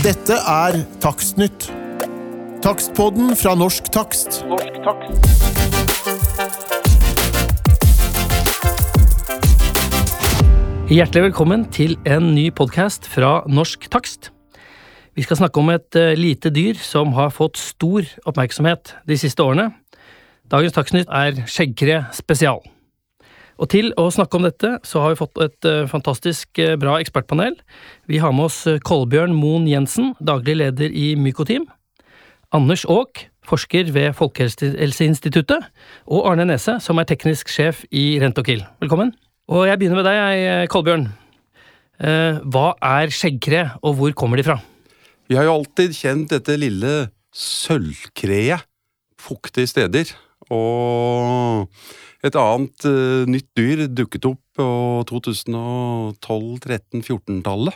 Dette er Takstnytt. Takstpodden fra Norsk Takst. Norsk takst. Hjertelig velkommen til en ny podkast fra Norsk Takst. Vi skal snakke om et eh, lite dyr som har fått stor oppmerksomhet de siste årene. Dagens Takstnytt er skjeggkre spesial. Og til å snakke om dette, så har vi fått et eh, fantastisk eh, bra ekspertpanel. Vi har med oss eh, Kolbjørn Moen Jensen, daglig leder i Mykoteam. Anders Aak, forsker ved Folkehelseinstituttet. Og Arne Nese, som er teknisk sjef i Rentokil. Velkommen. Og jeg begynner med deg, Kolbjørn. Hva er skjeggkre, og hvor kommer de fra? Vi har jo alltid kjent dette lille sølvkreet fuktige steder. Og et annet uh, nytt dyr dukket opp på 2012-13-14-tallet.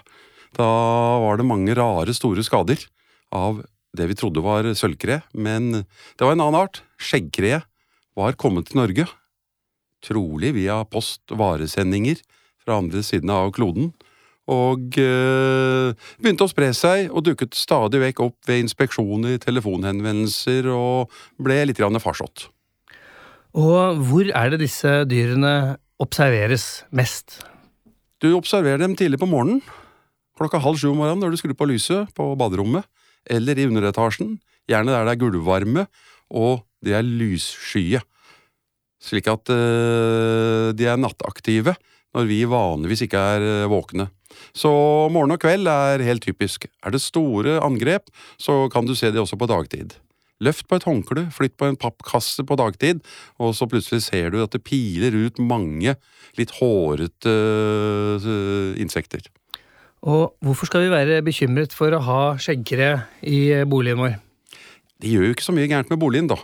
Da var det mange rare, store skader av det vi trodde var sølvkre, men det var en annen art. Skjeggkreet var kommet til Norge. Trolig via post-varesendinger fra andre siden av kloden. Og øh, begynte å spre seg, og dukket stadig vekk opp ved inspeksjoner, telefonhenvendelser, og ble litt farsott. Og hvor er det disse dyrene observeres mest? Du observerer dem tidlig på morgenen, klokka halv sju om morgenen når du skrur på lyset på baderommet, eller i underetasjen, gjerne der det er gulvvarme, og de er lysskye. Slik at eh, de er nattaktive når vi vanligvis ikke er eh, våkne. Så morgen og kveld er helt typisk. Er det store angrep, så kan du se de også på dagtid. Løft på et håndkle, flytt på en pappkasse på dagtid, og så plutselig ser du at det piler ut mange litt hårete øh, insekter. Og hvorfor skal vi være bekymret for å ha skjeggkre i boligen vår? De gjør jo ikke så mye gærent med boligen, da.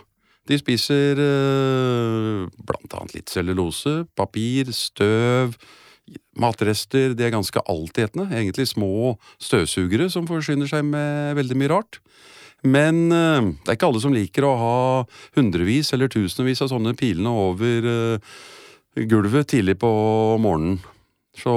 De spiser øh, blant annet litt cellulose, papir, støv, matrester. De er ganske altetende. Egentlig små støvsugere som forsyner seg med veldig mye rart. Men øh, det er ikke alle som liker å ha hundrevis eller tusenvis av sånne pilene over øh, gulvet tidlig på morgenen. Så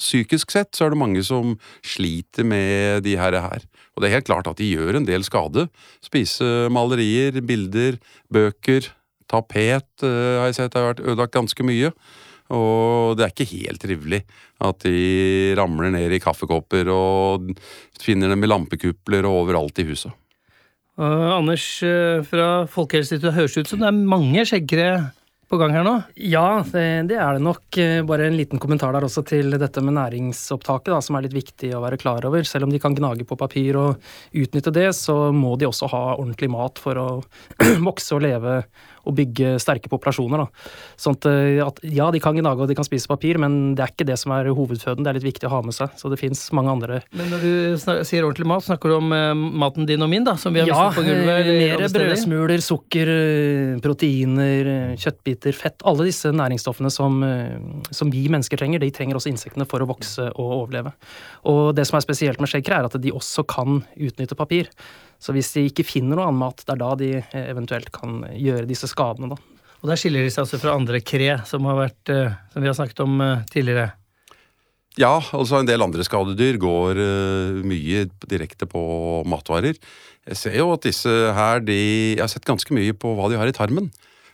psykisk sett så er det mange som sliter med de her. her. Og det er helt klart at de gjør en del skade. Spise malerier, bilder, bøker, tapet eh, har jeg sett har vært ødelagt ganske mye. Og det er ikke helt trivelig at de ramler ned i kaffekopper og finner dem i lampekupler og overalt i huset. Og Anders eh, fra Folkehelseinstituttet høres ut som det er mange skjeggkre på gang her nå? Ja, det, det er det nok. Eh, Bare en liten kommentar der også til dette med næringsopptaket, da, som er litt viktig å være klar over. Selv om de kan gnage på papir og utnytte det, så må de også ha ordentlig mat for å vokse og leve og bygge sterke populasjoner. Da. Sånn at, eh, at ja, de kan gnage og de kan spise papir, men det er ikke det som er hovedføden. Det er litt viktig å ha med seg. Så det fins mange andre Men når du snakker, sier ordentlig mat, snakker du om eh, maten din og min, da? Som vi har Ja, mistet på gulvet? Ja, mer brødsmuler, sukker, eh, proteiner, eh, kjøttbiter, fett. Alle disse næringsstoffene som, eh, som vi mennesker trenger, de trenger også insektene for å vokse og overleve. Og det som er spesielt med skjeggkre, er at de også kan utnytte papir. Så hvis de ikke finner noe annen mat, det er da de eh, eventuelt kan gjøre disse skadene, da. Og der skiller de seg altså fra andre kre som, har vært, eh, som vi har snakket om tidligere. Ja, altså en del andre skadedyr går mye direkte på matvarer. Jeg ser jo at disse her, de Jeg har sett ganske mye på hva de har i tarmen.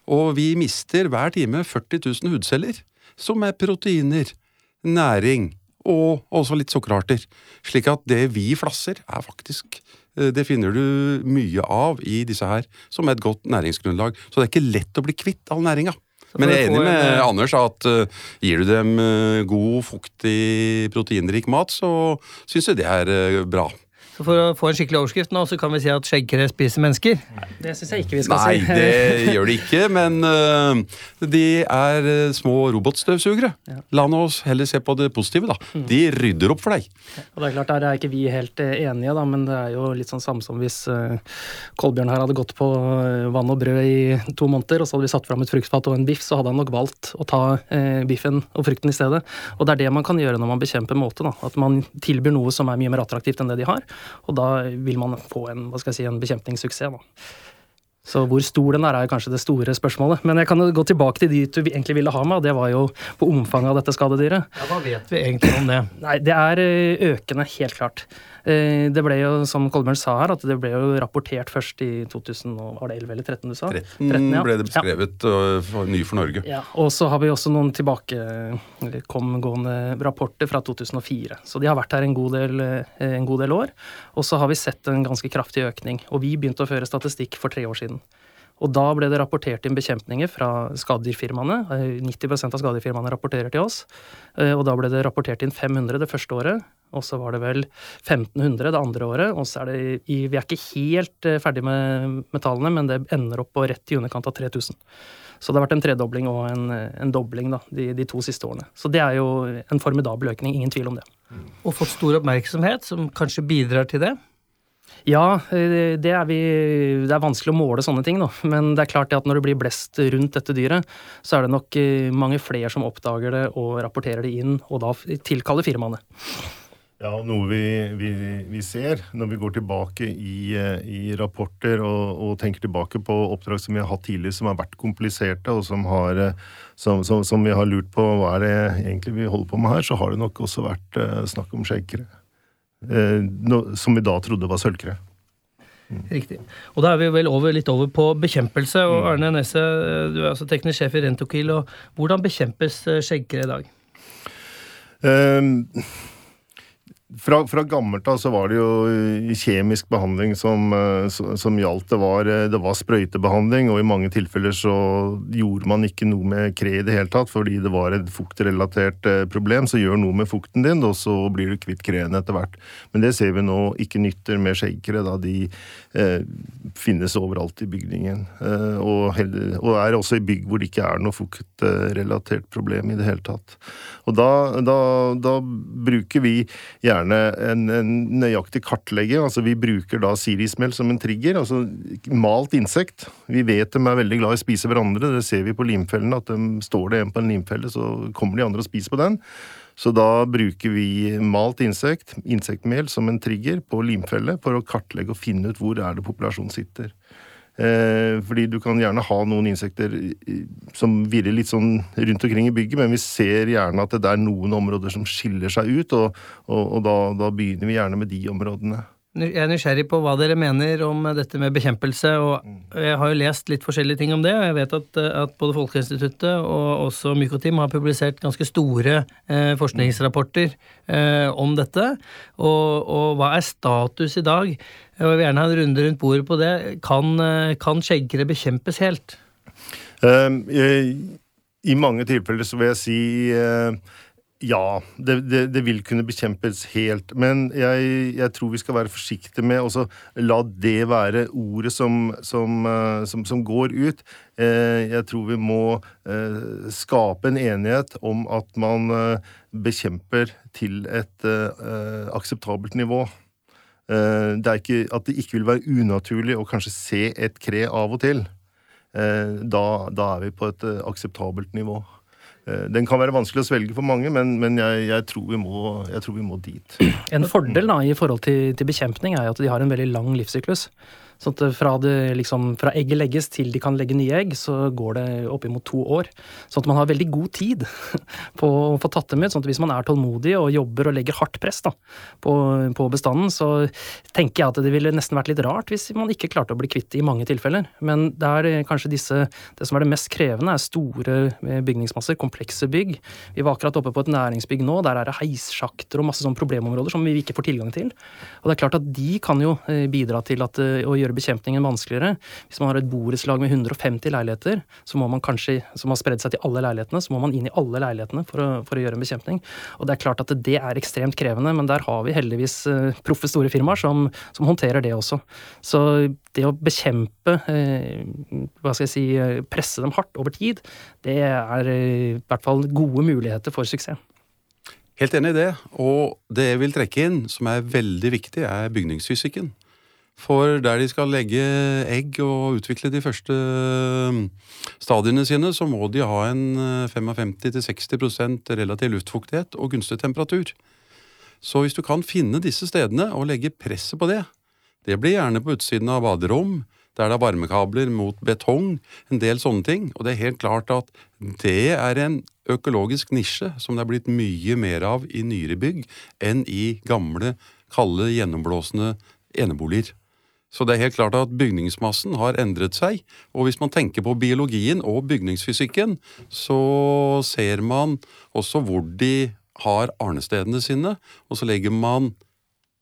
Og vi mister hver time 40 000 hudceller, som er proteiner, næring og også litt sukkerarter. Slik at det vi flasser, er faktisk eh, Det finner du mye av i disse her, som er et godt næringsgrunnlag. Så det er ikke lett å bli kvitt all næringa. Men jeg er enig med eh, Anders at uh, gir du dem uh, god, fuktig, proteinrik mat, så syns jeg det er uh, bra. Så for å få en skikkelig overskrift nå, så kan vi si at skjeggkre spiser mennesker. Det syns jeg ikke vi skal Nei, si. det gjør de ikke, men uh, de er eh, små robotstøvsugere. La oss heller se på det positive, da. Mm. De rydder opp for deg. Og det er klart, Der er ikke vi helt eh, enige, da, men det er jo litt sånn samme som hvis uh, Kolbjørn her hadde gått på vann og brød i to måneder, og så hadde vi satt fram et fruktfat og en biff, så hadde han nok valgt å ta uh, biffen og frukten i stedet. Og det er det man kan gjøre når man bekjemper måte. da, At man tilbyr noe som er mye mer attraktivt enn det de har. Og da vil man få en, hva skal jeg si, en bekjempningssuksess. da. Så hvor stor den er, er kanskje det store spørsmålet. Men jeg kan gå tilbake til dit du egentlig ville ha med, og det var jo på omfanget av dette skadedyret. Ja, Hva vet vi egentlig om det? Nei, det er økende, helt klart. Eh, Det ble jo, som Kolbjørn sa her, at det ble jo rapportert først i 2000, og var det 11 eller 13 du sa? 13 13, ja. ble det beskrevet ja. ny for Norge. Ja, og så har vi også noen tilbakekomgående rapporter fra 2004. Så de har vært her en god, del, eh, en god del år. Og så har vi sett en ganske kraftig økning. Og vi begynte å føre statistikk for tre år siden. Og da ble det rapportert inn bekjempninger fra skadedyrfirmaene. Eh, 90% av skadedyrfirmaene rapporterer til oss. Og da ble det rapportert inn 500 det første året. Og så var det vel 1500 det andre året. Og så er det i, Vi er ikke helt eh, ferdig med, med tallene, men det ender opp på rett i underkant av 3000. Så det har vært en tredobling og en, en dobling da, de, de to siste årene. Så det er jo en formidabel økning, ingen tvil om det. Og fått stor oppmerksomhet, som kanskje bidrar til det. Ja, eh, det er, vi, det er vanskelig å måle sånne ting, da. Men det er klart at når det blir blest rundt dette dyret, så er det nok eh, mange flere som oppdager det og rapporterer det inn, og da tilkaller firmaene. Ja, noe vi, vi, vi ser når vi går tilbake i, eh, i rapporter og, og tenker tilbake på oppdrag som vi har hatt tidligere som har vært kompliserte, og som, har, eh, som, som, som vi har lurt på hva er det egentlig vi holder på med her, så har det nok også vært eh, snakk om shakere. Som vi da trodde var sølvkre. Riktig. Og da er vi vel over, litt over på bekjempelse. Og Arne Nesse, du er altså teknisk sjef i Rentokil. og Hvordan bekjempes skjeggkre i dag? Eh, fra, fra gammelt av så var det jo eh, kjemisk behandling som, eh, som, gjaldt. Det var, eh, det var sprøytebehandling, og i mange tilfeller så gjorde man ikke noe med kre i det hele tatt, fordi det var et fuktrelatert problem. Så gjør noe med fukten din, og så blir du kvitt kreen etter hvert. Men det ser vi nå ikke nytter med skjeggkre, de finnes overalt i bygningen. Eh, og er også i bygg hvor det ikke er noe fuktrelatert problem i det hele tatt. Og da, da, da bruker vi gjerne en, en nøyaktig kartlegging. Altså vi bruker da sirismel som en trigger. Altså malt insekt. Vi vet de er veldig glad i å spise hverandre. Det ser vi på limfellene. At de står det en på en limfelle, så kommer de andre og spiser på den. Så da bruker vi malt insekt, insektmel, som en trigger på limfelle for å kartlegge og finne ut hvor er det populasjonen sitter. Eh, fordi du kan gjerne ha noen insekter som virrer litt sånn rundt omkring i bygget, men vi ser gjerne at det er noen områder som skiller seg ut, og, og, og da, da begynner vi gjerne med de områdene. Jeg er nysgjerrig på hva dere mener om dette med bekjempelse. og Jeg har jo lest litt forskjellige ting om det. og Jeg vet at, at både Folkehelseinstituttet og også Mykotim har publisert ganske store eh, forskningsrapporter eh, om dette. Og, og hva er status i dag? Jeg vil gjerne ha en runde rundt bordet på det. Kan, eh, kan skjeggkre bekjempes helt? Um, jeg, I mange tilfeller så vil jeg si eh, ja, det, det, det vil kunne bekjempes helt. Men jeg, jeg tror vi skal være forsiktige med å la det være ordet som, som, eh, som, som går ut. Eh, Jeg tror vi må eh, skape en enighet om at man bekjemper til et akseptabelt nivå. Det er ikke, at det ikke vil være unaturlig å kanskje se et kre av og til. Da, da er vi på et akseptabelt nivå. Eh, Den kan være vanskelig å svelge for mange, men, men jeg, jeg, tror må, jeg tror vi må dit. En fordel da, i forhold til, til bekjempning er at de har en veldig lang livssyklus. Sånn at fra, det, liksom, fra egget legges til de kan legge nye egg, så går det oppimot to år. Sånn at man har veldig god tid på å få tatt dem ut. Sånn at hvis man er tålmodig og jobber og legger hardt press da, på, på bestanden, så tenker jeg at det ville nesten vært litt rart hvis man ikke klarte å bli kvitt det i mange tilfeller. Men det er eh, kanskje disse Det som er det mest krevende, er store eh, bygningsmasser, komplekse bygg. Vi var akkurat oppe på et næringsbygg nå, der er det heissjakter og masse sånne problemområder som vi ikke får tilgang til. Og det er klart at de kan jo eh, bidra til at, å gjøre bekjempningen vanskeligere. Hvis man har et borettslag med 150 leiligheter, som har spredd seg til alle leilighetene, så må man inn i alle leilighetene for å, for å gjøre en bekjempning. Og det er klart at det er ekstremt krevende, men der har vi heldigvis eh, proffe store firmaer som, som håndterer det også. Så det å bekjempe, eh, hva skal jeg si, eh, presse dem hardt over tid, det er i hvert fall gode muligheter for suksess. Helt enig i det. Og det jeg vil trekke inn, som er veldig viktig, er bygningsfysikken. For der de skal legge egg og utvikle de første mm, stadiene sine, så må de ha en eh, 55-60% relativ luftfuktighet og gunstig temperatur. Så hvis du kan finne disse stedene og legge presset på det, det blir gjerne på utsiden av baderom, der det er varmekabler mot betong, en del sånne ting. Og det er helt klart at det er en økologisk nisje som det er blitt mye mer av i nyere bygg enn i gamle, kalde, gjennomblåsende eneboliger. Så det er helt klart at bygningsmassen har endret seg. Og hvis man tenker på biologien og bygningsfysikken, så ser man også hvor de har arnestedene sine, og så legger man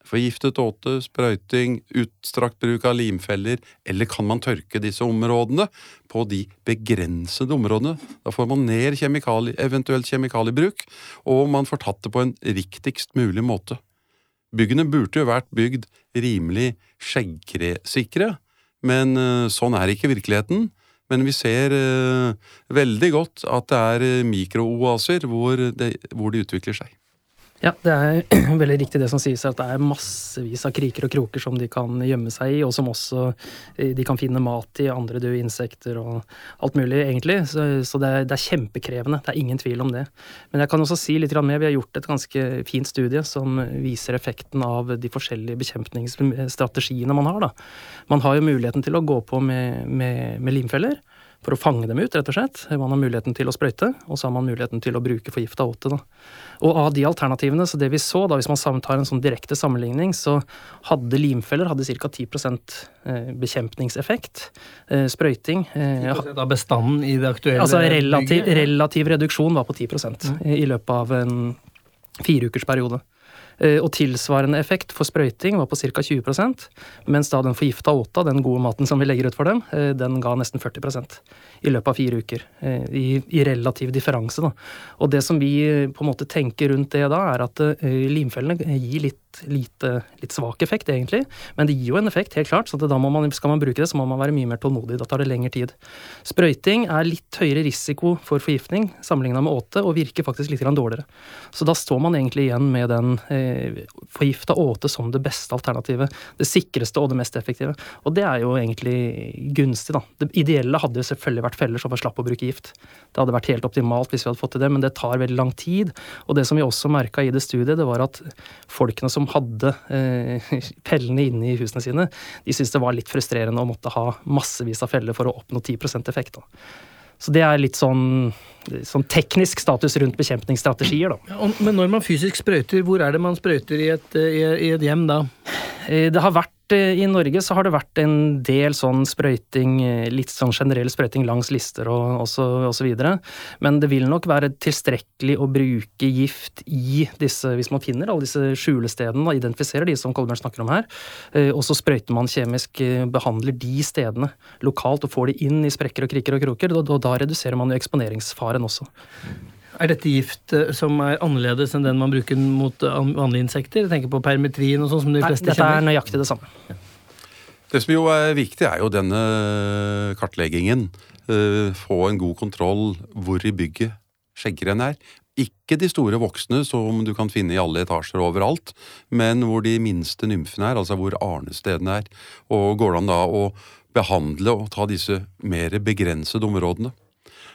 forgiftet åte, sprøyting, utstrakt bruk av limfeller, eller kan man tørke disse områdene på de begrensede områdene? Da får man ned kjemikali, eventuelt kjemikaliebruk, og man får tatt det på en riktigst mulig måte. Byggene burde jo vært bygd rimelig skjeggkresikre, men eh, sånn er ikke virkeligheten. Men vi ser eh, veldig godt at det er eh, mikrooaser hvor, hvor de utvikler seg. Ja, det er veldig riktig det som sies, at det er massevis av kriker og kroker som de kan gjemme seg i, og som også eh, de kan finne mat i, andre døde insekter og alt mulig, egentlig. Så, så det, er, det, er, kjempekrevende, det er ingen tvil om det. Men jeg kan også si litt mer, vi har gjort et ganske fint studie som viser effekten av de forskjellige bekjempningsstrategiene man har. Da. Man har jo muligheten til å gå på med, med, med limfeller for å fange dem ut, rett og slett. Man har muligheten til å sprøyte, og så har man muligheten til å bruke forgifta åte. Da. Og av de alternativene, så det vi så, da, hvis man tar en sånn direkte sammenligning, så hadde limfeller hadde ca. 10 eh, bekjempningseffekt. Eh, sprøyting 10 Av bestanden i det aktuelle Altså relativ, relativ reduksjon var på 10 mm. i løpet av en fireukersperiode. Eh, og tilsvarende effekt for sprøyting var på ca. 20% mens da den forgifta åta, den gode maten som vi legger ut for dem, eh, den ga nesten 40% i løpet av fire uker. Eh, I, i relativ differanse, da. Og det som vi på en måte tenker rundt det da, er at limfellene gir litt lite, litt svak effekt, egentlig. Men det gir jo en effekt, helt klart. Så da man, skal man bruke det, så må man være mye mer tålmodig. Da tar det lengre tid. Sprøyting er litt høyere risiko for forgiftning sammenligna med åte, og virker faktisk litt dårligere. Så da står man egentlig igjen med den eh, forgifta åte som det beste alternativet. Det sikreste og det mest effektive. Og det er jo egentlig gunstig, da. Det ideelle hadde jo selvfølgelig vært feller så vi slapp å bruke gift. Det hadde vært helt optimalt hvis vi hadde fått til det, men det tar veldig lang tid. Og det som vi også merka i det studiet, det var at folkene som hadde eh, fellene inne i husene sine, de syntes det var litt frustrerende å måtte ha massevis av feller for å oppnå 10% effekt. Da. Så det er litt sånn, sånn teknisk status rundt bekjempningsstrategier, da. Ja, men når man fysisk sprøyter, hvor er det man sprøyter i et, i et hjem da? Eh, det har vært Eh, i Norge så har det vært en del sånn sprøyting, eh, litt sånn generell sprøyting langs lister og, osv. Men det vil nok være tilstrekkelig å bruke gift i disse, hvis man finner alle disse skjulestedene, og identifiserer de som Kolbjørn snakker om her, eh, og så sprøyter man kjemisk, behandler de stedene lokalt og får de inn i sprekker og kriker og kroker, og da reduserer man jo eksponeringsfaren også. Er dette gift eh, som er annerledes enn den man bruker mot eh, vanlige insekter? Jeg tenker på permetrin og sånn som de fleste Nei, dette kjenner. Dette er nøyaktig det samme. Ja. Det som jo er viktig, er jo denne kartleggingen. Eh, få en god kontroll hvor i bygget skjeggeren er. Ikke de store voksne som du kan finne i alle etasjer overalt, men hvor de minste nymfene er, altså hvor arnestedene er. Og går det an da å behandle og ta disse mer begrensede områdene.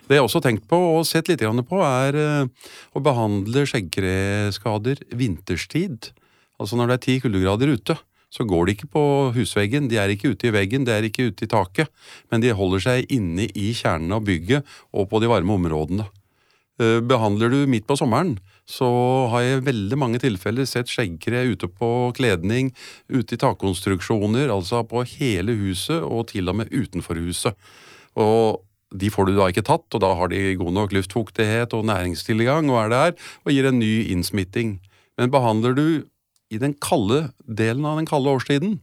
Det jeg også har tenkt på og sett litt på, er eh, å behandle skjeggkreskader vinterstid. Altså når det er ti kuldegrader ute, så går de ikke på husveggen. De er ikke ute i veggen, de er ikke ute i taket. Men de holder seg inne i kjernen av bygget og på de varme områdene. Eh, behandler du midt på sommeren, så har jeg veldig mange tilfeller sett skjeggkre ute på kledning, ute i takkonstruksjoner, altså på hele huset og til og med utenfor huset. Og de får du da ikke tatt, og da har de god nok luftfuktighet og næringstilgang og er der, og gir en ny innsmitting. Men behandler du i den kalde delen av den kalde årstiden,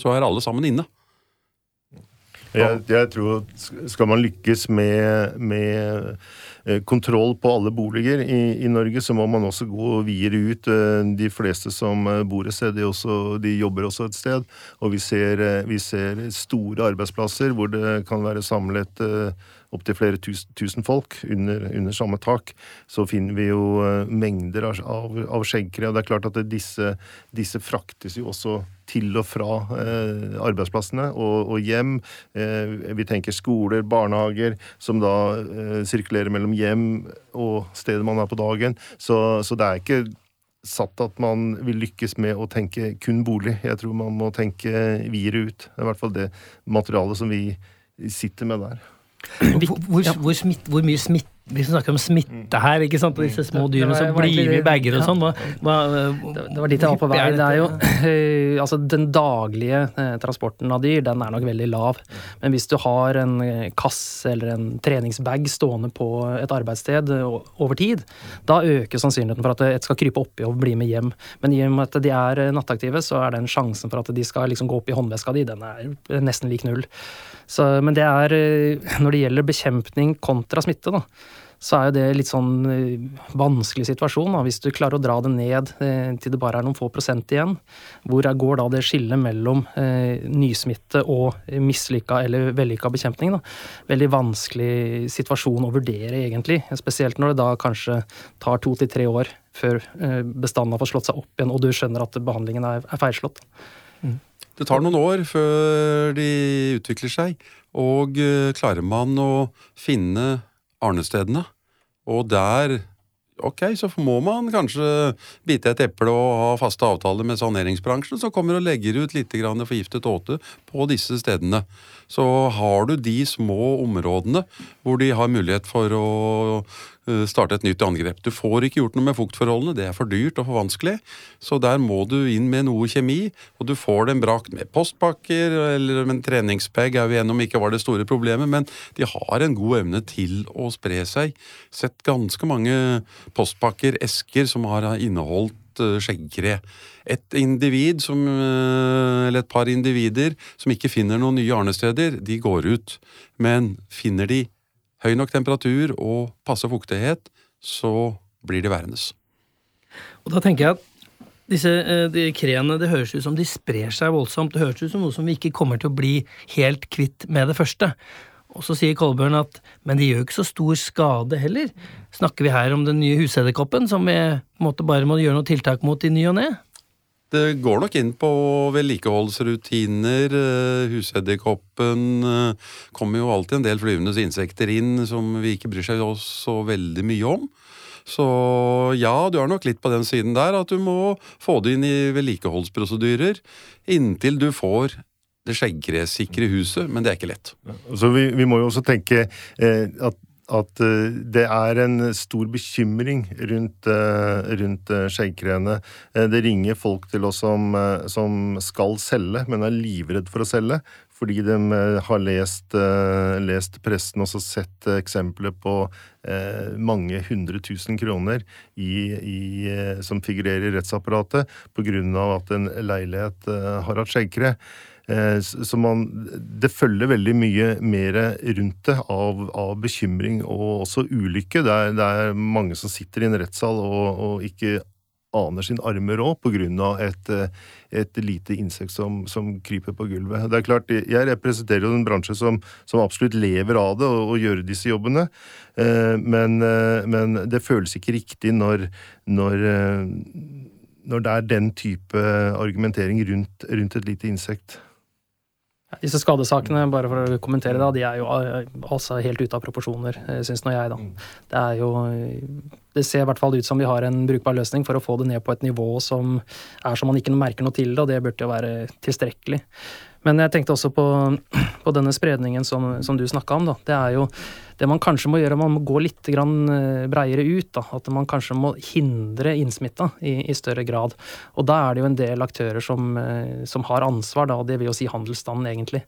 så er alle sammen inne. Jeg, jeg tror skal man lykkes med, med Eh, kontroll på alle boliger i, i, Norge, så må man også gå videre ut. Eh, de fleste som eh, bor et sted, de, også, de jobber også et sted. Og vi ser, vi ser, store arbeidsplasser hvor det kan være samlet opptil flere tusen, tusen folk under, under, samme tak, så finner vi jo mengder av, av, av skjeggkre. Det er klart at det, disse, disse, fraktes jo også til og fra eh, arbeidsplassene og, og hjem. Eh, vi tenker skoler, barnehager, som da sirkulerer mellom hjem og stedet man er på dagen. Så, så det er ikke satt at man vil lykkes med å tenke kun bolig. Jeg tror man må tenke videre ut. Det er i hvert fall det materialet som vi sitter med der. Hvor, hvor, hvor, smitt, hvor, mye smitte Vi snakker om smitte her, ikke sant? og disse små Det- det dyrene som blir med i bager og sånn. Hva, hva, Det, det var dit jeg var på vei. Det er jo eh, Altså, den daglige eh, transporten av dyr, den er nok veldig lav. Men hvis du har en eh, kasse eller en treningsbag stående på et arbeidssted over tid, da øker sannsynligheten for at et skal krype oppi og bli med hjem. Men i og med at de er nattaktive, så er den sjansen for at de skal liksom gå opp i håndveska di, den er nesten lik null. Så, men det er eh, Når det gjelder bekjempning kontra smitte, da, så er jo det litt sånn eh, vanskelig situasjon. Da. Hvis du klarer å dra det ned eh, til det bare er noen få prosent igjen, hvor går da det skillet mellom eh, nysmitte og mislykka eller vellykka bekjempning? Da? Veldig vanskelig situasjon å vurdere, egentlig. Spesielt når det da kanskje tar to til tre år før bestanden har fått slått seg opp igjen, og du skjønner at behandlingen er, er feilslått. Det tar noen år før de utvikler seg, og eh, klarer man å finne arnestedene, og der Ok, så må man kanskje bite et eple og ha faste avtaler med saneringsbransjen, som kommer og legger ut litt forgiftet åte på disse stedene. Så har du de små områdene hvor de har mulighet for å eh, starte et nytt angrep. Du får ikke gjort noe med fuktforholdene, det er for dyrt og for vanskelig. Så der må du inn med noe kjemi, og du får dem brakt med postpakker, eller en treningsbag er vi enige om ikke var det store problemet, men de har en god evne til å spre seg. Sett ganske mange postpakker, esker, som har inneholdt eh, skjeggkre. Et individ som, eh, eller et par individer som ikke finner noen nye arnesteder, de går ut. Men finner de høy nok temperatur og passe fuktighet, så blir de værende. Og da tenker jeg at disse eh, de kreene, det høres ut som de sprer seg voldsomt. Det høres ut som noe som vi ikke kommer til å bli helt kvitt med det første. Og så sier Kolbjørn at men det gjør ikke så stor skade heller. Snakker vi her om den nye husedderkoppen som vi på en måte bare må gjøre noe tiltak mot i ny og ne? Det går nok inn på vedlikeholdsrutiner. eh, Husedderkoppen eh, kommer jo alltid en del flyvende insekter inn som vi ikke bryr seg oss så veldig mye om. Så ja, du er nok litt på den siden der at du må få det inn i vedlikeholdsprosedyrer inntil du får det skjeggkresikre huset, men det er ikke lett. Så vi, vi må jo også tenke eh, at, at eh, det er en stor bekymring rundt, eh, rundt eh, skjeggkreene. Det ringer folk til oss som, som skal selge, men er livredd for å selge. Fordi de har lest, lest pressen og sett eksempler på mange hundre tusen kroner i, i, som figurerer i rettsapparatet pga. at en leilighet har hatt skjeggkre. Eh, Så man, det følger veldig mye mer rundt det av, av bekymring og også ulykke. Det er, det er mange som sitter i en rettssal og, og ikke aner sin arme råd pga. Et, eh, et lite insekt som, som kryper på gulvet. Det er klart, Jeg representerer jo en bransje som, som absolutt lever av det og, og gjør disse jobbene. Eh, Men, men det føles ikke riktig når, når når det er den type argumentering rundt, rundt et lite insekt. Disse skadesakene, bare for å kommentere det, de er jo eh, altså helt ute av proporsjoner, eh, syns nå jeg, da. Det er jo Det ser i hvert fall ut som vi har en brukbar løsning for å få det ned på et nivå som er som man ikke merker noe til det, og det burde jo være tilstrekkelig. Men jeg tenkte også på, på denne spredningen som, som du snakka om, da. Det er jo det man kanskje må gjøre, man må gå litt eh, breiere ut. da, At man kanskje må hindre innsmitta i, i større grad. Og da er det jo en del aktører som, eh, som har ansvar, da, det vil jo si handelsstanden, egentlig.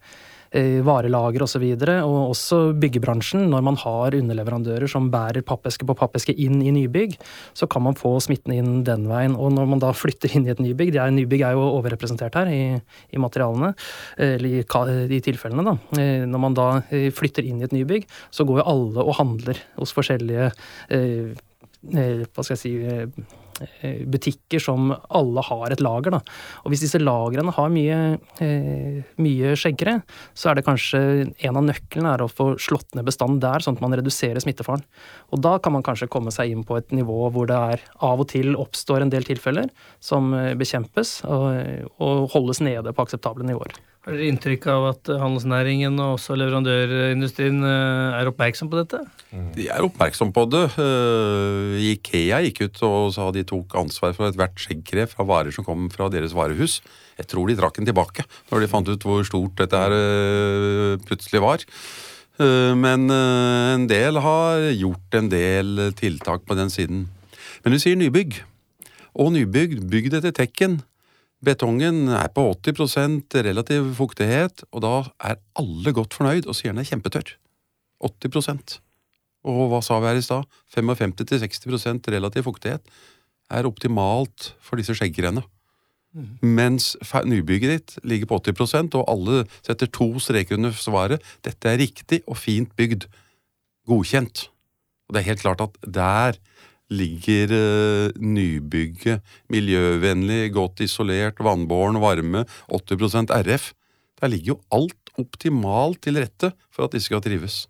Eh, Varelager osv. Og, så videre, og også byggebransjen. Når man har underleverandører som bærer pappeske på pappeske inn i nybygg, så kan man få smitten inn den veien. Og når man da flytter inn i et nybygg, de er, nybygg er jo overrepresentert her i, i materialene, eller i, i tilfellene, da. Eh, Når man da eh, flytter inn i et nybygg, så går jo alle og handler hos forskjellige eh, eh, hva skal jeg si eh, eh, butikker som alle har et lager. Da. Og hvis disse lagrene har mye, eh, mye skjeggere, så er det kanskje en av nøklene er å få slått ned bestanden der, sånn at man reduserer smittefaren. Og da kan man kanskje komme seg inn på et nivå hvor det er av og til oppstår en del tilfeller som eh, bekjempes og, og holdes nede på akseptable nivåer. Har dere inntrykk av at handelsnæringen og også leverandørindustrien eh, er oppmerksom på dette? De er oppmerksom på det. Eh, Ikea gikk ut og sa de tok ansvar for ethvert skjeggkre fra varer som kom fra deres varehus. Jeg tror de trakk den tilbake når de fant ut hvor stort dette her eh, plutselig var. Eh, Men eh, en del har gjort en del tiltak på den siden. Men du sier nybygg. Og nybygg, bygd etter tekken. Betongen er på 80% relativ fuktighet, og da er alle godt fornøyd og sier den er kjempetørr. 80% Og hva sa vi her i stad? 55-60% relativ fuktighet er optimalt for disse skjeggrene. Mens nybygget ditt ligger på 80% og alle setter to streker under svaret. Dette er riktig og fint bygd. Godkjent. Og det er helt klart at der ligger eh, nybygget miljøvennlig, godt isolert, vannbåren, varme, 80% RF. Der ligger jo alt optimalt til rette for at disse skal trives.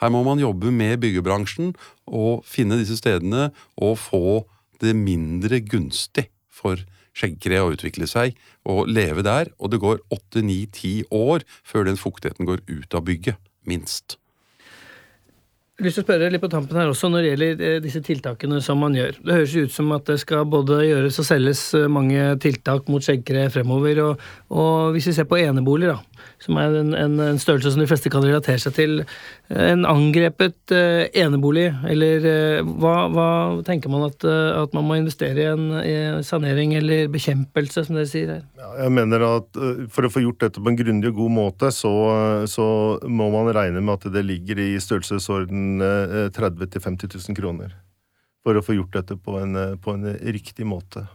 Her må man jobbe med byggebransjen og finne disse stedene og få det mindre gunstig for skjeggkre å utvikle seg og leve der, og det går åtte, ni, ti år før den fuktigheten går ut av bygget, minst. Jeg lyst til å spørre litt på tampen her også når det gjelder eh, disse tiltakene som man gjør. Det høres ut som at det skal både gjøres og selges eh, mange tiltak mot skjeggkre fremover. Og, og hvis vi ser på eneboliger, da, som er en, en, en størrelse som de fleste kan relatere seg til. En angrepet eh, enebolig, eller eh, hva, hva tenker man at, eh, at man må investere i en i sanering eller bekjempelse, som dere sier her? Ja, jeg mener at eh, For å få gjort dette på en grundig og god måte, så, så må man regne med at det ligger i størrelsesorden eh, 30 000-50 000 kroner. For å få gjort dette på en, eh, på en riktig måte.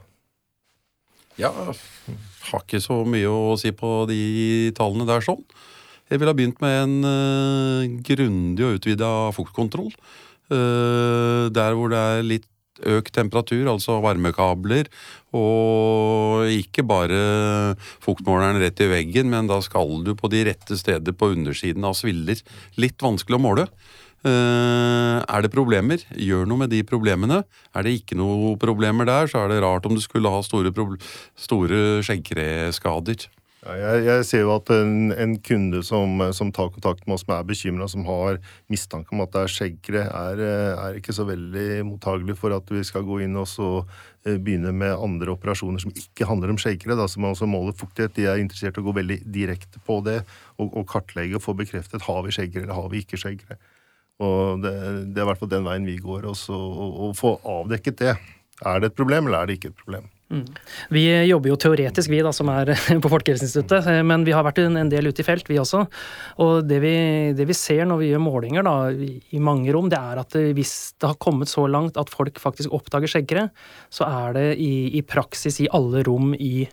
Ja, har ikke så mye å si på de tallene der sånn. Jeg ville ha begynt med en uh, grundig og utvida fuktkontroll. Uh, der hvor det er litt økt temperatur, altså varmekabler, og ikke bare fuktmåleren rett i veggen, men da skal du på de rette steder på undersiden av sviller. Litt vanskelig å måle. Eh, er det problemer, gjør noe med de problemene. Er det ikke noe problemer der, så er det rart om du skulle ha store, store skjeggkreskader. Ja, jeg, jeg ser jo at en, en kunde som, som tar kontakt med oss, som er bekymra, som har mistanke om at det er skjeggkre, er, er ikke så veldig mottagelig for at vi skal gå inn og så eh, begynne med andre operasjoner som ikke handler om skjeggkre, som altså måler fuktighet. De er interessert i å gå veldig direkte på det og, og kartlegge og få bekreftet har vi skjeggkre eller har vi ikke skjeggkre. Og det, det er i hvert fall den veien vi går, også, og, og få avdekket det. Er det et problem, eller er det ikke et problem? Vi jobber jo teoretisk, vi da, som er på Folkehelseinstituttet, eh, men vi har vært en del ute i felt, vi også. Og det vi, det vi ser når vi gjør målinger da, i mange rom, det er at eh, hvis det har kommet så langt at folk faktisk oppdager skjeggkre, så er det i, i praksis i alle rom i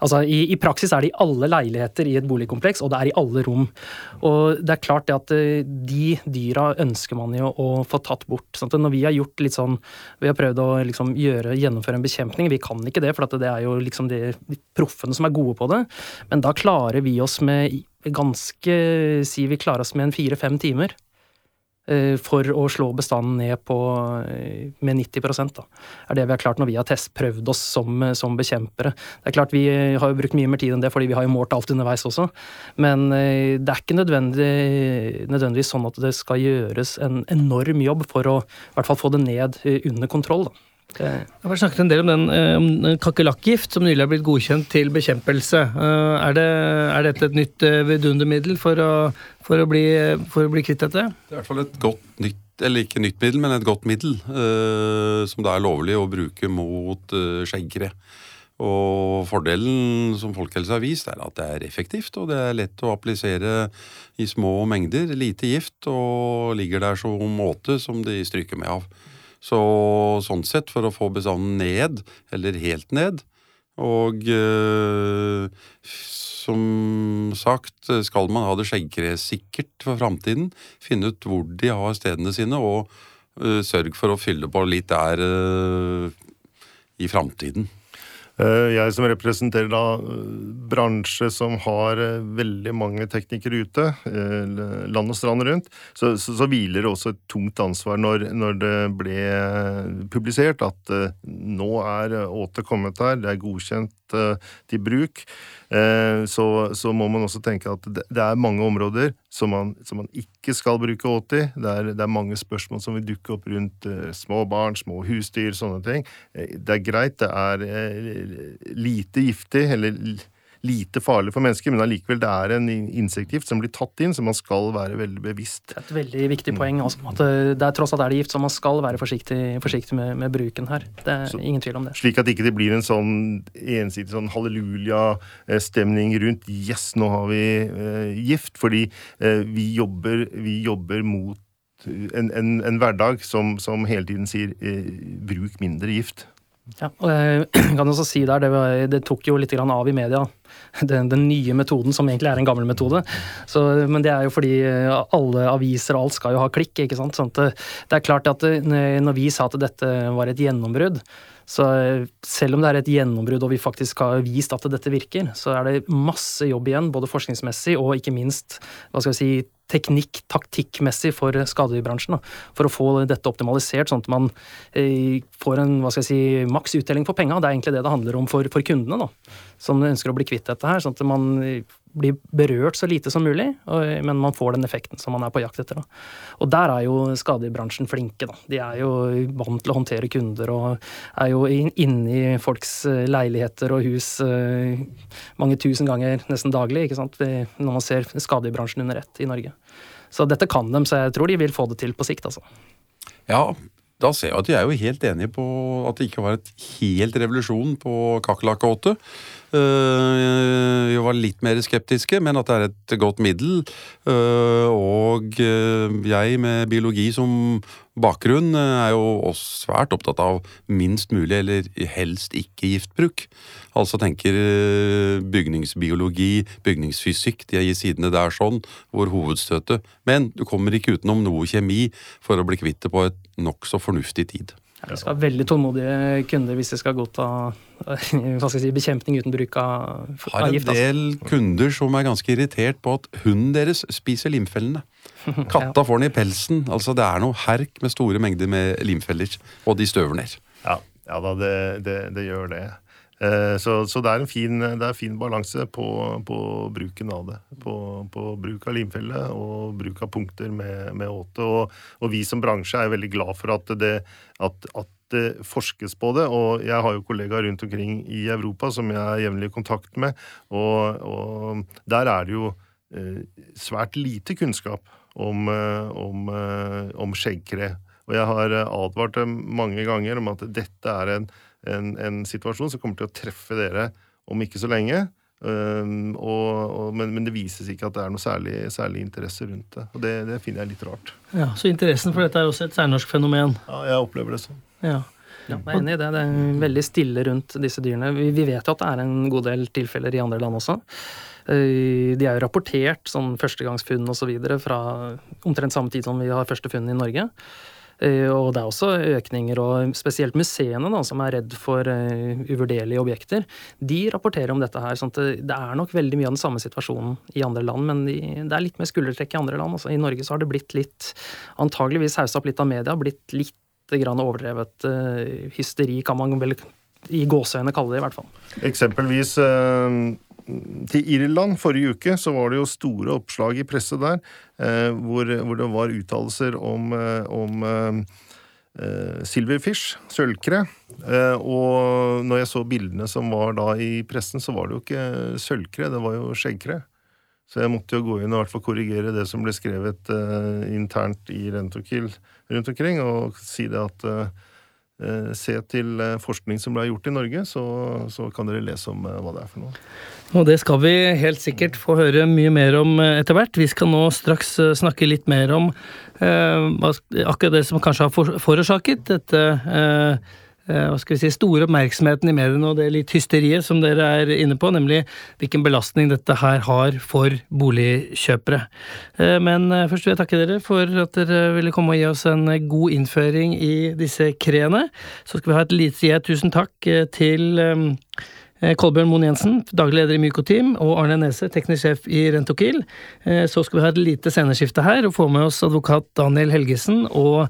Altså, i, I praksis er det i alle leiligheter i et boligkompleks, og det er i alle rom. Og det er klart det at eh, de dyra ønsker man jo å få tatt bort. Sant? når vi har gjort litt sånn Vi har prøvd å liksom gjøre, gjennomføre en bekjempning. Vi kan ikke det, for det er jo liksom de de proffene som er gode på det. Men da klarer vi oss med ganske Si vi klarer oss med en fire-fem timer. Eh, For å slå bestanden ned på eh, med 90 da, er det vi har klart når vi har test, prøvd oss som, eh, som bekjempere. Det er klart Vi har jo brukt mye mer tid enn det, fordi vi har jo målt alt underveis også. Men det er ikke nødvendig, nødvendigvis sånn at det skal gjøres en enorm jobb for å i hvert fall få det ned under kontroll. da. Det, Det har snakket en del om den om kakerlakkgift som nylig er blitt godkjent til bekjempelse. Eh, Er, det, er dette et nytt eh, vidundermiddel for å, for, å bli, for å bli kvitt dette? Det er i hvert fall et godt nytt, eller ikke nytt middel, men et godt middel, eh, som det er lovlig å bruke mot eh, skjeggkre. Og fordelen som Folkehelsa har vist, er at det er effektivt, og det er lett å applisere i små mengder. Lite gift, og ligger der så måte som de stryker med av. Så sånn sett, for å få bestanden ned, eller helt ned, og eh, som sagt, skal man ha det skjeggkresikkert for framtiden, finne ut hvor de har stedene sine, og eh, sørg for å fylle på litt der eh, i framtiden. Eh, Jeg som representerer da eh, bransje som har eh, veldig mange teknikere ute, land og strand rundt, så, så, så hviler det også et tungt ansvar når, når det ble publisert at nå er åte kommet her, det er godkjent eh, til bruk. Eh, Så, så må man også tenke at det, er mange områder som man, som man ikke skal bruke åt i. Det er, det er mange spørsmål som vil dukke opp rundt eh, små barn, små husdyr, sånne ting. Det er greit, det er lite giftig, eller lite farlig for mennesker, men allikevel det er en insektgift som blir tatt inn, så man skal være veldig bevisst. Det er et veldig viktig poeng. også, at det er tross alt er det gift, så man skal være forsiktig, forsiktig med, med, bruken her. Det er så, ingen tvil om det. Slik at ikke det blir en sånn ensidig sånn halleluja-stemning rundt 'yes, nå har vi eh, gift', fordi eh, vi, jobber, vi jobber mot en, en, en hverdag som, som, hele tiden sier eh, 'bruk mindre gift'. Ja, og jeg kan også si der, det, det tok jo litt av i media, den, den, nye metoden, som egentlig er en gammel metode. Så, men det er jo fordi eh, alle aviser og alt skal jo ha klikk. ikke sant? Sånn det, det, er klart at eh, når vi sa at dette var et gjennombrudd, så eh, selv om det er et gjennombrudd og vi faktisk har vist at dette virker, så er det masse jobb igjen, både forskningsmessig og ikke minst hva skal vi si, teknikk, taktikkmessig for skadedyrbransjen. For å få dette optimalisert, sånn at man eh, får en hva skal jeg si, maks uttelling for penga. Det er egentlig det det handler om for, for kundene, da, som ønsker å bli kvitt dette her. Sånn at man blir berørt så lite som mulig, men man får den effekten som man er på jakt etter. Da. Og der er jo skadebransjen flinke. Da. De er jo vant til å håndtere kunder og er jo inne i folks eh, leiligheter og hus eh, mange tusen ganger nesten daglig ikke sant? når man ser skadebransjen under ett i Norge. Så dette kan dem, så jeg tror de vil få det til på sikt. altså. Ja, da ser jeg at de er jo helt enige på at det ikke var et helt revolusjon på kakerlakkåte. Eh, vi var litt mer skeptiske, men at det er et godt middel. Eh, og eh, jeg med biologi som bakgrunn er jo også svært opptatt av minst mulig, eller helst ikke giftbruk. Altså tenker bygningsbiologi, bygningsfysikk, de er sidene der sånn, hvor hovedstøtet Men du kommer ikke utenom noe kjemi for å bli kvitt det på et nokså fornuftig tid. Vi skal ha veldig tålmodige kunder hvis det skal godta hva skal jeg si, bekjempning uten bruk av, gift. Har en altså. del kunder som er ganske irritert på at hunden deres spiser limfellene. Katta får den i pelsen. altså Det er noe herk med store mengder med limfeller, og de støver ned. Ja, ja da, det, det, det gjør det. Eh, så, så, det er en fin, fin balanse på, på, bruken av det. På, på, bruk av limfelle og bruk av punkter med, med åte. Og, og, vi som bransje er veldig glad for at det, at, at det forskes på det. Og jeg har jo kollegaer rundt omkring i Europa som jeg er jevnlig i kontakt med. Og, og der er det jo eh, svært lite kunnskap om, eh, om, om skjeggkre. Og jeg har advart dem mange ganger om at dette er en en, en, situasjon som kommer til å treffe dere om ikke så lenge. Um, og, og, men, men, det vises ikke at det er noe særlig, særlig interesse rundt det. Og det, det, finner jeg litt rart. Ja, Så interessen for dette er også et særnorsk fenomen? Ja, jeg opplever det sånn. Ja. Ja, jeg er enig i det. Det er veldig stille rundt disse dyrene. Vi, vi vet jo at det er en god del tilfeller i andre land også. Eh, de er jo rapportert sånn førstegangsfunn osv. fra omtrent samme tid som vi har første funn i Norge. Eh, og det er også økninger, og spesielt museene, da, som er redd for uh, uvurderlige objekter, de rapporterer om dette her. sånn at det, er nok veldig mye av den samme situasjonen i andre land, men de, det er litt mer skuldertrekk i andre land. Altså, I Norge så har det blitt litt, antageligvis haussa opp litt av media, blitt litt grann overdrevet uh, hysteri, kan man vel i gåseøyne kalle det, i hvert fall. Eksempelvis uh til Irland forrige uke så var det jo store oppslag i presse der eh, hvor, hvor, det var uttalelser om, eh, om eh, silverfish, sølvkre. Eh, og når jeg så bildene som var da i pressen, så var det jo ikke sølvkre, det var jo skjeggkre. Så jeg måtte jo gå inn og i hvert fall korrigere det som ble skrevet eh, internt i Rentokil rundt omkring, og si det at eh, se til forskning som ble gjort i Norge, så, så kan dere lese om hva det er for noe. Og det skal vi helt sikkert få høre mye mer om eh, etter hvert. Vi skal nå straks eh, snakke litt mer om eh, akkurat det som kanskje har forårsaket dette eh, eh, hva skal vi si, store oppmerksomheten i mediene og det litt hysteriet som dere er inne på, nemlig hvilken belastning dette her har for boligkjøpere. Eh, men først vil jeg takke dere for at dere ville komme og gi oss en god innføring i disse kreene. Så skal vi ha et lite tusen takk til Eh, Kolbjørn Moen Jensen, daglig leder i Mykoteam, og Arne Nese, teknisk sjef i Rentokil. Eh, så skal vi ha et lite sceneskifte her og få med oss advokat Daniel Helgesen og,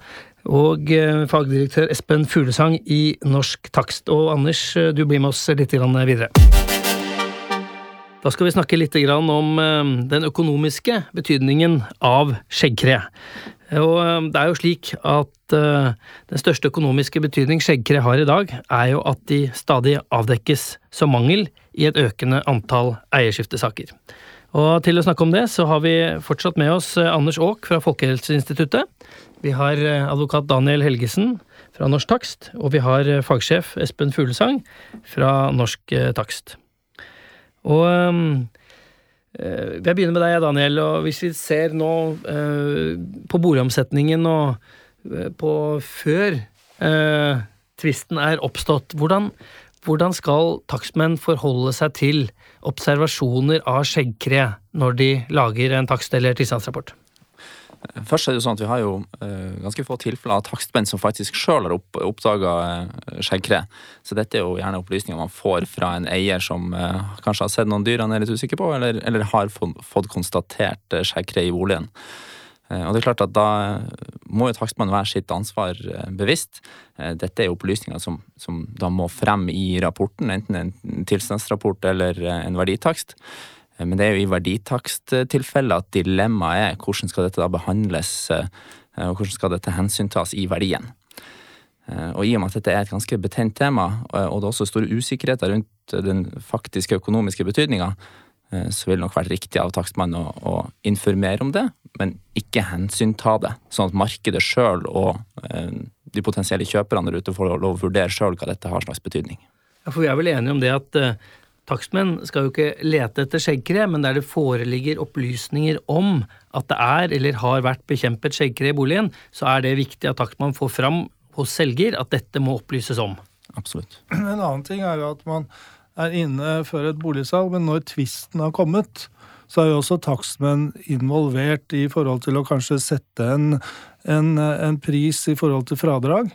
og eh, fagdirektør Espen Fuglesang i Norsk Takst. Og Anders, du blir med oss litt videre. Da skal vi snakke litt om den økonomiske betydningen av skjeggkre. Og det er jo slik at den største økonomiske betydning skjeggkre har i dag, er jo at de stadig avdekkes som mangel i et økende antall eierskiftesaker. Og til å snakke om det, så har vi fortsatt med oss eh, Anders Aak fra Folkehelseinstituttet. Vi har eh, advokat Daniel Helgesen fra Norsk Takst, og vi har eh, fagsjef Espen Fuglesang fra Norsk Takst. Og jeg begynner med deg, Daniel. og Hvis vi ser nå på boligomsetningen og på før tvisten er oppstått, hvordan, hvordan skal takstmenn forholde seg til observasjoner av skjeggkre når de lager en takst- eller tilstandsrapport? Først er det jo sånn at Vi har jo uh, ganske få tilfeller av takstmenn som faktisk sjøl har opp, oppdaga uh, skjeggkre. Så dette er jo gjerne opplysninger man får fra en eier som uh, kanskje har sett noen dyr han er litt usikker på, eller, eller har fått, konstatert skjeggkre i boligen. Og det er klart at Da må jo takstmannen være sitt ansvar bevisst. Dette er jo opplysninger som, som da må frem i rapporten, enten en tilstandsrapport eller en verditakst. Eh, men det er jo i verditaksttilfellet at dilemmaet er hvordan skal dette da behandles, eh, og hvordan skal dette hensyntas i verdien. Eh, og i og med at dette er et ganske betent tema, og det er også store usikkerheter rundt den faktiske økonomiske betydninga, så vil det nok være riktig av takstmannen å, å, informere om det, men ikke hensynta det. Sånn at markedet sjøl og de potensielle kjøperne der ute får lov å vurdere sjøl hva dette har slags betydning. Ja, for vi er vel enige om det at Takstmenn skal jo ikke lete etter skjeggkre, men der det foreligger opplysninger om at det er eller har vært bekjempet skjeggkre i boligen, så er det viktig at takstmann får fram hos selger at dette må opplyses om. Absolutt. En annen ting er jo at man er inne før et boligsalg, men når tvisten har kommet, så er jo også takstmenn involvert i forhold til å kanskje sette en, en, en pris i forhold til fradrag.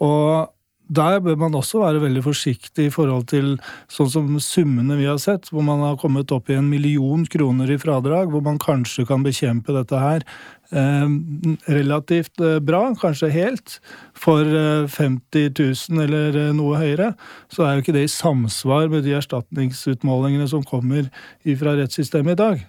Og der bør man også være veldig forsiktig i forhold til sånn som summene vi har sett, hvor man har kommet opp i en million kroner i fradrag, hvor man kanskje kan bekjempe dette her relativt eh, bra, kanskje helt. For eh, 50 000 eller eh, noe høyere, så er jo ikke det i samsvar med de erstatningsutmålingene som kommer fra rettssystemet i dag.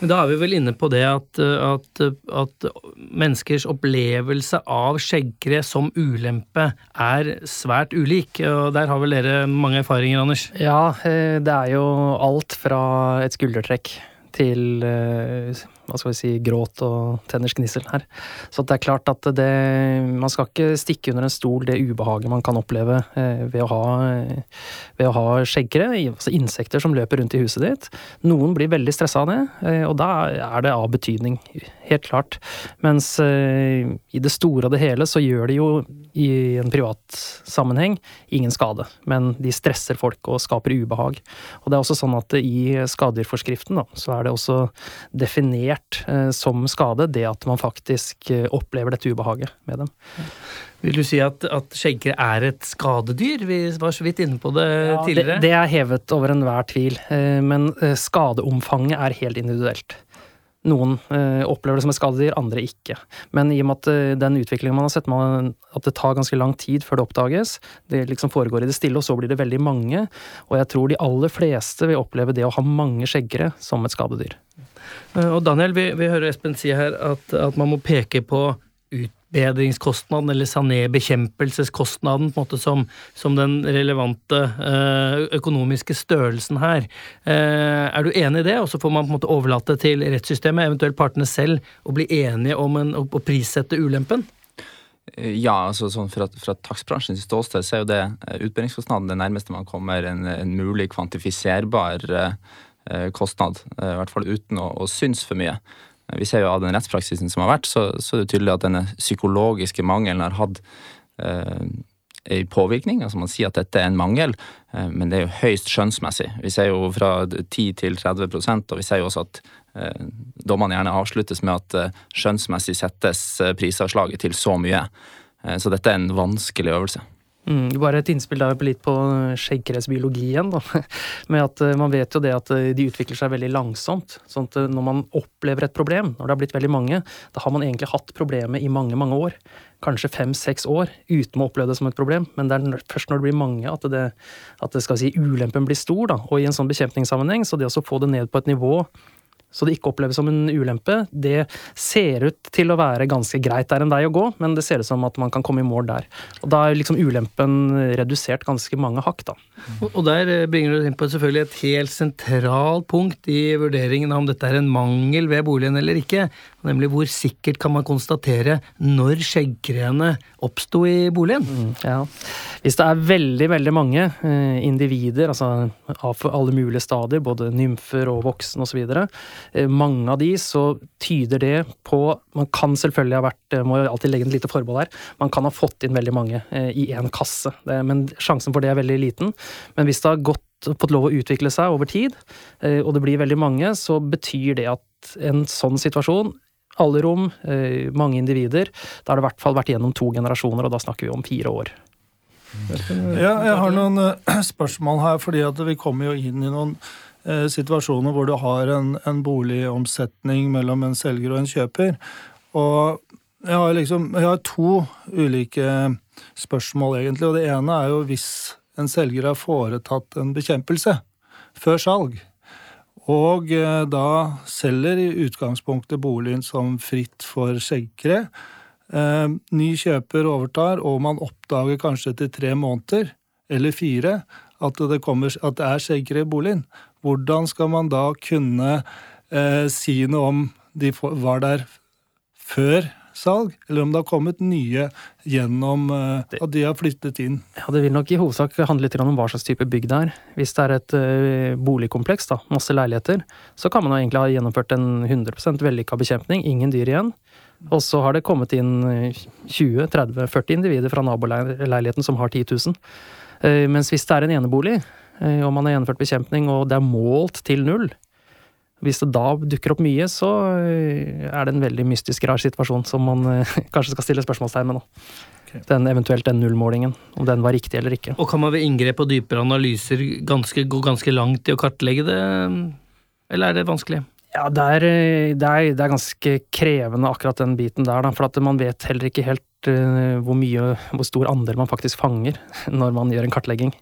Men da er vi vel inne på det at, at, at menneskers opplevelse av skjeggkre som ulempe er svært ulik. og Der har vel dere mange erfaringer, Anders? Ja, eh, det er jo alt fra et skuldertrekk til eh, hva skal vi si, gråt og tenners gnissel her. Så det er klart at det Man skal ikke stikke under en stol det ubehaget man kan oppleve eh, ved å ha, å ha skjeggere, altså insekter som løper rundt i huset ditt. Noen blir veldig stressa av det, eh, og da er det av betydning. Helt klart. Mens eh, i det store og det hele så gjør det jo i en privat sammenheng ingen skade, men de stresser folk og skaper ubehag. Og det er også sånn at i skadedyrforskriften da, så er det også definert definert eh, som skade, det at man faktisk eh, opplever dette ubehaget med dem. Vil du si at, at skjeggkre er et skadedyr? Vi var så vidt inne på det ja, tidligere. Det, det er hevet over enhver tvil, eh, men skadeomfanget er helt individuelt. Noen opplever det som et skadedyr, andre ikke. Men i og med at den utviklingen man har sett, man, at det tar ganske lang tid før det oppdages, det liksom foregår i det stille, og så blir det veldig mange, og jeg tror de aller fleste vil oppleve det å ha mange skjeggere som et skadedyr. Eh, og Daniel, vi, vi hører Espen si her at, at, man må peke på utbedringskostnaden, eller sané-bekjempelseskostnaden, på en måte som, som den relevante eh, økonomiske størrelsen her. Eh, er du enig i det, og så får man på en måte overlate til rettssystemet, eventuelt partene selv, å bli enige om en, å prissette ulempen? Ja, altså sånn fra, fra takstbransjens ståsted så er jo det utbedringskostnaden det nærmeste man kommer en, en mulig kvantifiserbar uh, kostnad. Eh, I hvert fall uten å, å synes for mye. Eh, vi ser jo av den rettspraksisen som har vært, så, så er det tydelig at denne psykologiske mangelen har hatt eh, en påvirkning. altså Man sier at dette er en mangel, eh, men det er jo høyst skjønnsmessig. Vi ser jo fra 10 til 30% og vi ser jo også at eh, dommene gjerne avsluttes med at skjønnsmessig settes prisavslaget til så mye. så dette er en vanskelig øvelse. Mm, bare et innspill der litt på skjeggkresbiologi igjen. Da. Med at eh, Man vet jo det at eh, de utvikler seg veldig langsomt. sånn at eh, Når man opplever et problem, når det har blitt veldig mange, da har man egentlig hatt problemet i mange mange år. Kanskje fem-seks år uten å oppleve det som et problem. Men det er først når det blir mange at, det, at det si, ulempen blir stor. Da. Og i en sånn bekjempningssammenheng, så det å få det ned på et nivå så det ikke oppleves som en ulempe, det ser ut til å være ganske greit. Det er en vei å gå, men det ser ut som at man kan komme i mål der. Og da er liksom ulempen redusert ganske mange hakk, da. Og der eh, bringer du inn på selvfølgelig et helt sentralt punkt i vurderingen av om dette er en mangel ved boligen eller ikke, nemlig hvor sikkert kan man konstatere når skjeggkreene oppsto i boligen. Mm, ja. Hvis det er veldig, veldig mange eh, individer, altså av alle mulige stadier, både nymfer og voksen osv., mange av de, så tyder det på Man kan selvfølgelig ha vært eh, Må jo alltid legge et lite forbehold her. Man kan ha fått inn veldig mange eh, i én kasse, men sjansen for det er veldig liten. Men hvis det har gått, fått lov å utvikle seg over tid, eh, og det blir veldig mange, så betyr det at en sånn situasjon alle rom, eh, mange individer. Da har det i hvert fall vært gjennom to generasjoner, og da snakker vi om fire år. Ja, jeg har noen eh, spørsmål her, fordi vi kommer jo inn i noen eh, situasjoner hvor du har en, en boligomsetning mellom en selger og en kjøper. Og jeg har liksom Jeg har to ulike spørsmål, egentlig. Og det ene er jo hvis en selger har foretatt en bekjempelse før salg, og eh, da selger i utgangspunktet boligen som fritt for skjeggkre. Eh, ny kjøper overtar, og man oppdager kanskje etter tre måneder eller fire at det, kommer, at det er skjeggkre i boligen. Hvordan skal man da kunne eh, si noe om de var der før salg, eller om det har kommet nye gjennom eh, at de har flyttet inn? Ja, Det vil nok i hovedsak handle litt om hva slags type bygg det er. Hvis det er et eh, boligkompleks, da, masse leiligheter, så kan man jo egentlig ha gjennomført en 100 vellykka bekjempning, ingen dyr igjen. Og så har det kommet inn eh, 20-30-40 individer fra naboleiligheten som har 10 000. Eh, Mens hvis det er en enebolig, eh, og man har gjennomført bekjempning, og det er målt til null, hvis det da dukker opp mye, så eh, er det en veldig mystisk rar situasjon som man eh, kanskje skal stille spørsmålstegn med nå. Den, eventuelt den nullmålingen, om den var riktig eller ikke. Og kan man ved inngrep og dypere analyser ganske, gå ganske langt i å kartlegge det, eller er det vanskelig? Ja, det er, eh, det, er, det er ganske krevende akkurat den biten der, da, for at man vet heller ikke helt eh, hvor mye, hvor stor andel man faktisk fanger når man gjør en kartlegging.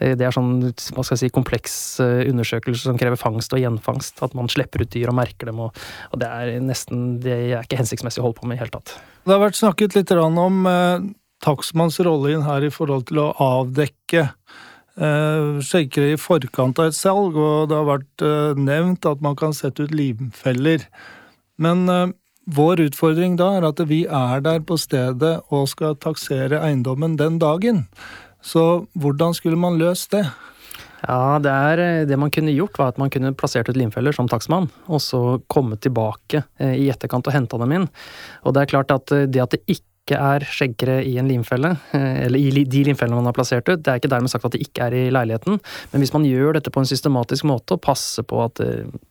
Eh, Det er sånn hva skal jeg si, kompleks eh, undersøkelse som krever fangst og gjenfangst. At man slipper ut dyr og merker dem, og, og det er nesten Det er ikke hensiktsmessig å holde på med i hele tatt. Det har vært snakket litt om eh, takstmanns rolle inn her i forhold til å avdekke eh, skjeggkre i forkant av et salg, og det har vært eh, nevnt at man kan sette ut limfeller. Men eh, vår utfordring da er at vi er der på stedet og skal taksere eiendommen den dagen. Så hvordan skulle man løst det? Ja, det, er, eh, det man kunne gjort, var at man kunne plassert ut limfeller som takstmann, og så komme tilbake eh, i etterkant og henta dem inn. Og det er klart at eh, det at det ikke er skjeggkre i en limfelle, eller i de limfellene man har plassert ut, det er ikke dermed sagt at det ikke er i leiligheten, men hvis man gjør dette på en systematisk måte og passer på at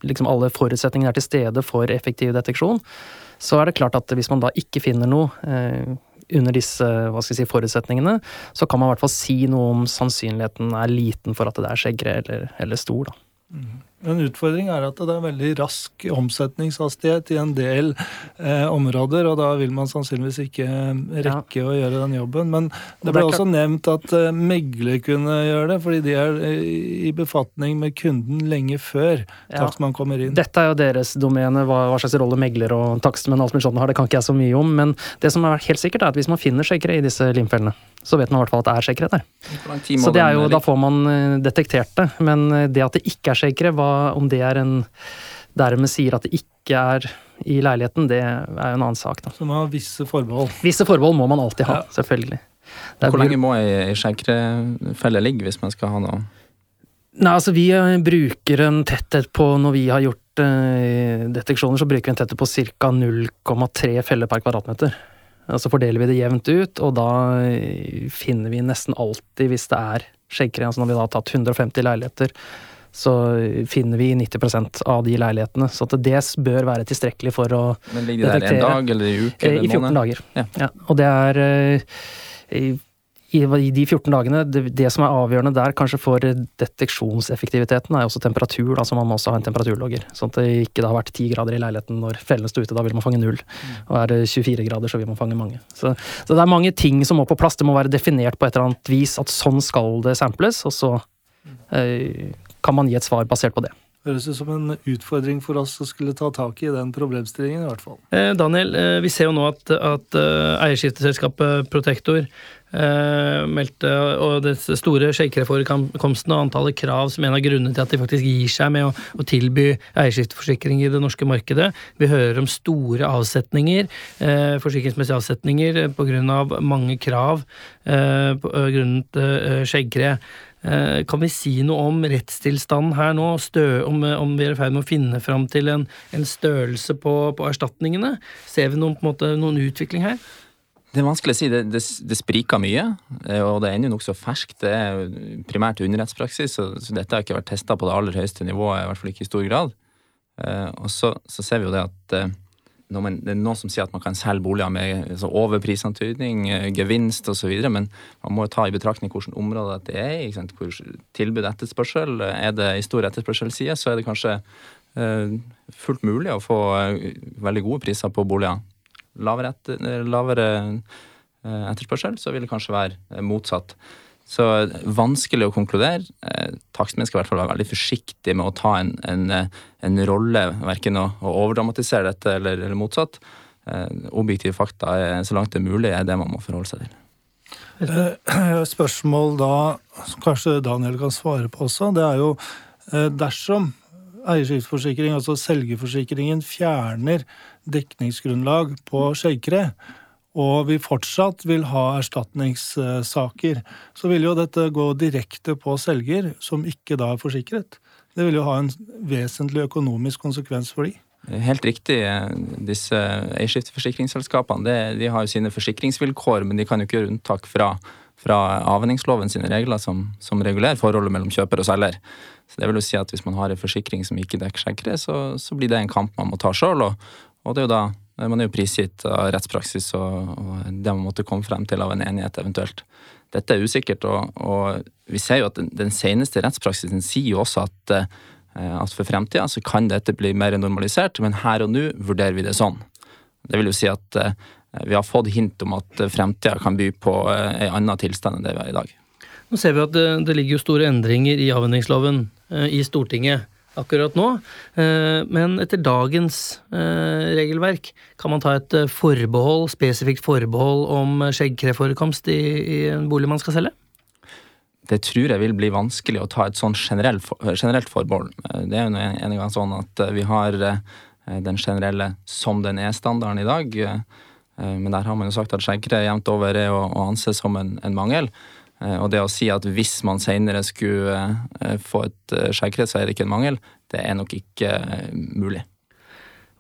liksom alle forutsetningene er til stede for effektiv deteksjon, så er det klart at hvis man da ikke finner noe under disse si, forutsetningene, så kan man i hvert fall si noe om sannsynligheten er liten for at det er skjeggre eller, eller stor. da. En utfordring er at det er veldig rask omsetningshastighet i en del eh, områder, og da vil man sannsynligvis ikke rekke rekke å gjøre den jobben. Men det det ble det også nevnt at eh, megler kunne gjøre det, fordi de er eh, i befatning med kunden lenge før Ja. takstmann kommer inn. Dette er jo deres domene, hva, hva slags rolle megler og takstmenn og alt mulig sånt har, det kan ikke jeg så mye om, men det som er helt sikkert, er at hvis man finner skjeggere i disse limfellene, så vet man i hvert fall at det er skjeggere der. Så det er jo, da får man eh, detektert det, men eh, det at det ikke er skjeggere, om det er en dermed sier at det ikke er i leiligheten, det er jo en annen sak, da. Så man har visse forbehold. Visse forbehold må man alltid ha, Ja. selvfølgelig. Hvor lenge må ei ei skjeggkrefelle ligge hvis man skal ha noe Nei, altså vi eh, bruker en tetthet på Når vi har gjort uh, deteksjoner, så bruker vi en tetthet på ca. 0,3 feller per kvadratmeter. Og så fordeler vi det jevnt ut, og da eh, finner vi nesten alltid, hvis det er skjeggkre, altså når vi da har tatt 150 leiligheter, så finner vi 90% av de leilighetene. Så det bør være tilstrekkelig for å Men Ligger de der en dag eller i uke Eh, eller I 14 måned? dager. Ja. og det er eh, i, i de 14 dagene, det, det som er avgjørende der kanskje for deteksjonseffektiviteten, er også temperatur. da, så Man må også ha en temperaturlogger. Sånn at det ikke da har vært 10 grader i leiligheten når fellene står ute. Da vil man fange null. Og er det 24 grader, så vil man fange mange. Så, så det er mange ting som må på plass. Det må være definert på et eller annet vis at sånn skal det samples, og så eh, kan man gi et svar basert på det. høres ut som en utfordring for oss å skulle ta tak i den problemstillingen, i hvert fall. Eh, Daniel, eh, vi ser jo nå at, at eh, eierskifteselskapet Protector eh, meldte og det store shake-reformkomsten og antallet krav som en av grunnene til at de faktisk gir seg med å, å tilby eierskifteforsikring i det norske markedet. Vi hører om store avsetninger, uh, forsikringsmessige avsetninger, pga. av mange krav uh, grunnet uh, skjeggkre. Kan vi si noe om rettstilstanden her nå? Stø, om, om vi er i ferd med å finne fram til en, en størrelse på, på erstatningene? Ser vi noen, måte, noen utvikling her? Det er vanskelig å si. Det, det, det spriker mye, eh, og det er ennå nokså ferskt. Det er primært underrettspraksis, så, så dette har ikke vært testa på det aller høyeste nivået, i hvert fall ikke i stor grad. Eh, og så, så ser vi jo det at eh, man, det er noen som sier at man kan selge boliger med altså, overprisantydning, gevinst osv., men man må jo ta i betraktning hvilket område det er i. Hvor tilbud etterspørsel. Er det i stor etterspørselsside, så er det kanskje fullt mulig å få veldig gode priser på boliger. Lavere, etter, lavere eh, etterspørsel, så vil det kanskje være eh, motsatt. Så eh, vanskelig å konkludere. Takstmenn skal i hvert fall være veldig forsiktig med å ta en, en, en rolle, verken å, å overdramatisere dette eller, eller motsatt. Objektive fakta, er, så langt det er mulig, er det man må forholde seg til. Spørsmål da, som kanskje Daniel kan svare på også, det er jo dersom eierskiftsforsikring, altså selgerforsikringen, fjerner dekningsgrunnlag på skjeggkre, og vi fortsatt vil ha erstatningssaker, så vil jo dette gå direkte på selger, som ikke da er forsikret. Det vil jo ha en vesentlig økonomisk konsekvens for de. Helt riktig. Disse eierskifteforsikringsselskapene de har jo sine forsikringsvilkår, men de kan jo ikke gjøre unntak fra, fra avhendingsloven sine regler som, som regulerer forholdet mellom kjøper og selger. Så det vil jo si at Hvis man har en forsikring som ikke dekker skjeggkre, så, så blir det en kamp man må ta sjøl. Og, og det er jo da man er jo prisgitt av rettspraksis og, og det man måtte komme frem til av en enighet eventuelt. Dette er usikkert, og, og vi ser jo at den, den seneste rettspraksisen sier jo også at eh, at for fremtida så kan dette bli mer normalisert, men her og nå vurderer vi det sånn. Det vil jo si at eh, vi har fått hint om at fremtida kan by på eh, en annen tilstand enn det vi har i dag. Nå ser vi at det, det ligger jo store endringer i avhendingsloven eh, i Stortinget akkurat nå. Eh, men etter dagens eh, regelverk, kan man ta et eh, forbehold, spesifikt forbehold om skjeggkreforekomst i, i en bolig man skal selge? Det tror jeg vil bli vanskelig å ta et sånn generelt, forbehold. Eh, Det er jo en, gang sånn at vi har den generelle som den er-standarden i dag. Men der har man jo sagt at skjeggkre jevnt over er å anse som en, en mangel. Eh, Og det å si at hvis man senere skulle eh, få et eh, skjeggkre, så er det ikke en mangel, det er nok ikke mulig.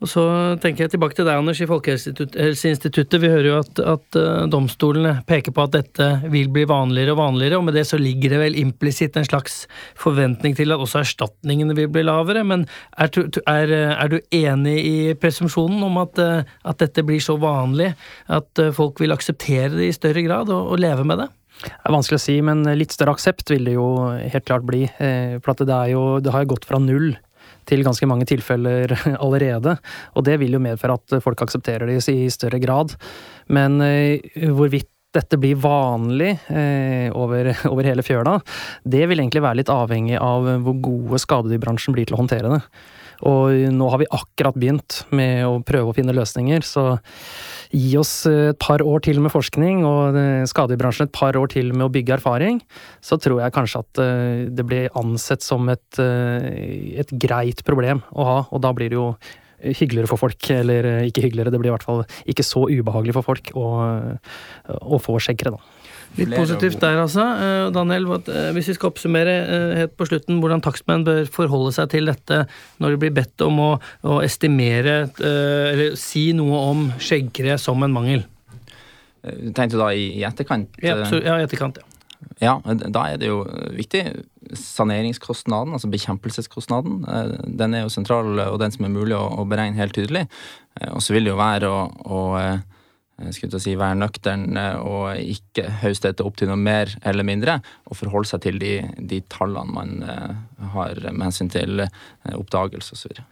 Og så tenker jeg tilbake til deg, Anders, i Folkehelseinstituttet. Vi hører jo at, at domstolene peker på at dette vil bli vanligere og vanligere, og med det så ligger det vel implisitt en slags forventning til at også erstatningene vil bli lavere. Men er, er, er du enig i presumpsjonen om at, at dette blir så vanlig at folk vil akseptere det i større grad og, og leve med det? Det er vanskelig å si, men litt større aksept vil det jo helt klart bli. eh, For det, jo, det har jo gått fra null til ganske mange tilfeller allerede. Og det vil jo medføre at folk aksepterer det i større grad. Men eh, hvorvidt dette blir vanlig eh, over, over hele fjøla, det vil egentlig være litt avhengig av hvor gode skadedyrbransjen blir til å håndtere det. Og nå har vi akkurat begynt med å prøve å finne løsninger, så gi oss et par år til med forskning og skadebransjen skadedyrbransjen et par år til med å bygge erfaring, så tror jeg kanskje at eh, det blir ansett som et, eh, et greit problem å ha, og da blir det jo hyggeligere for folk, eller eh, ikke hyggeligere, det blir i hvert fall ikke så ubehagelig for folk å, å få skjeggkre, da. Litt positivt der, altså. Eh, Daniel, eh, hvis vi skal oppsummere eh, helt på slutten hvordan takstmenn bør forholde seg til dette når de blir bedt om å, å estimere, eller si noe om skjeggkre som en mangel. Du Tenkte du da i, i etterkant? Ja, i ja etterkant, ja. Ja, da er det jo viktig. Saneringskostnaden, altså bekjempelseskostnaden, den er jo sentral, og den som er mulig å, å beregne helt tydelig. Og så vil det jo være å, å skulle til å si, være nøktern eh, og ikke hauste dette opp til noe mer eller mindre, og forholde seg til de, de tallene man eh, har med hensyn til eh, oppdagelse osv.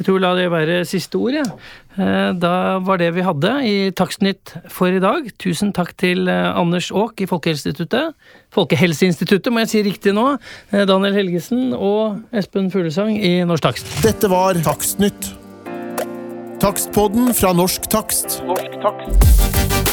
Jeg tror la det være siste ord, jeg. Ja. Da var det vi hadde i Takstnytt for i dag. Tusen takk til Anders Aak i Folkehelseinstituttet. Folkehelseinstituttet, må jeg si riktig nå. Daniel Helgesen og Espen Fuglesang i Norsk Takst. Dette var Takstnytt. Takstpodden fra Norsk Takst. Norsk takst.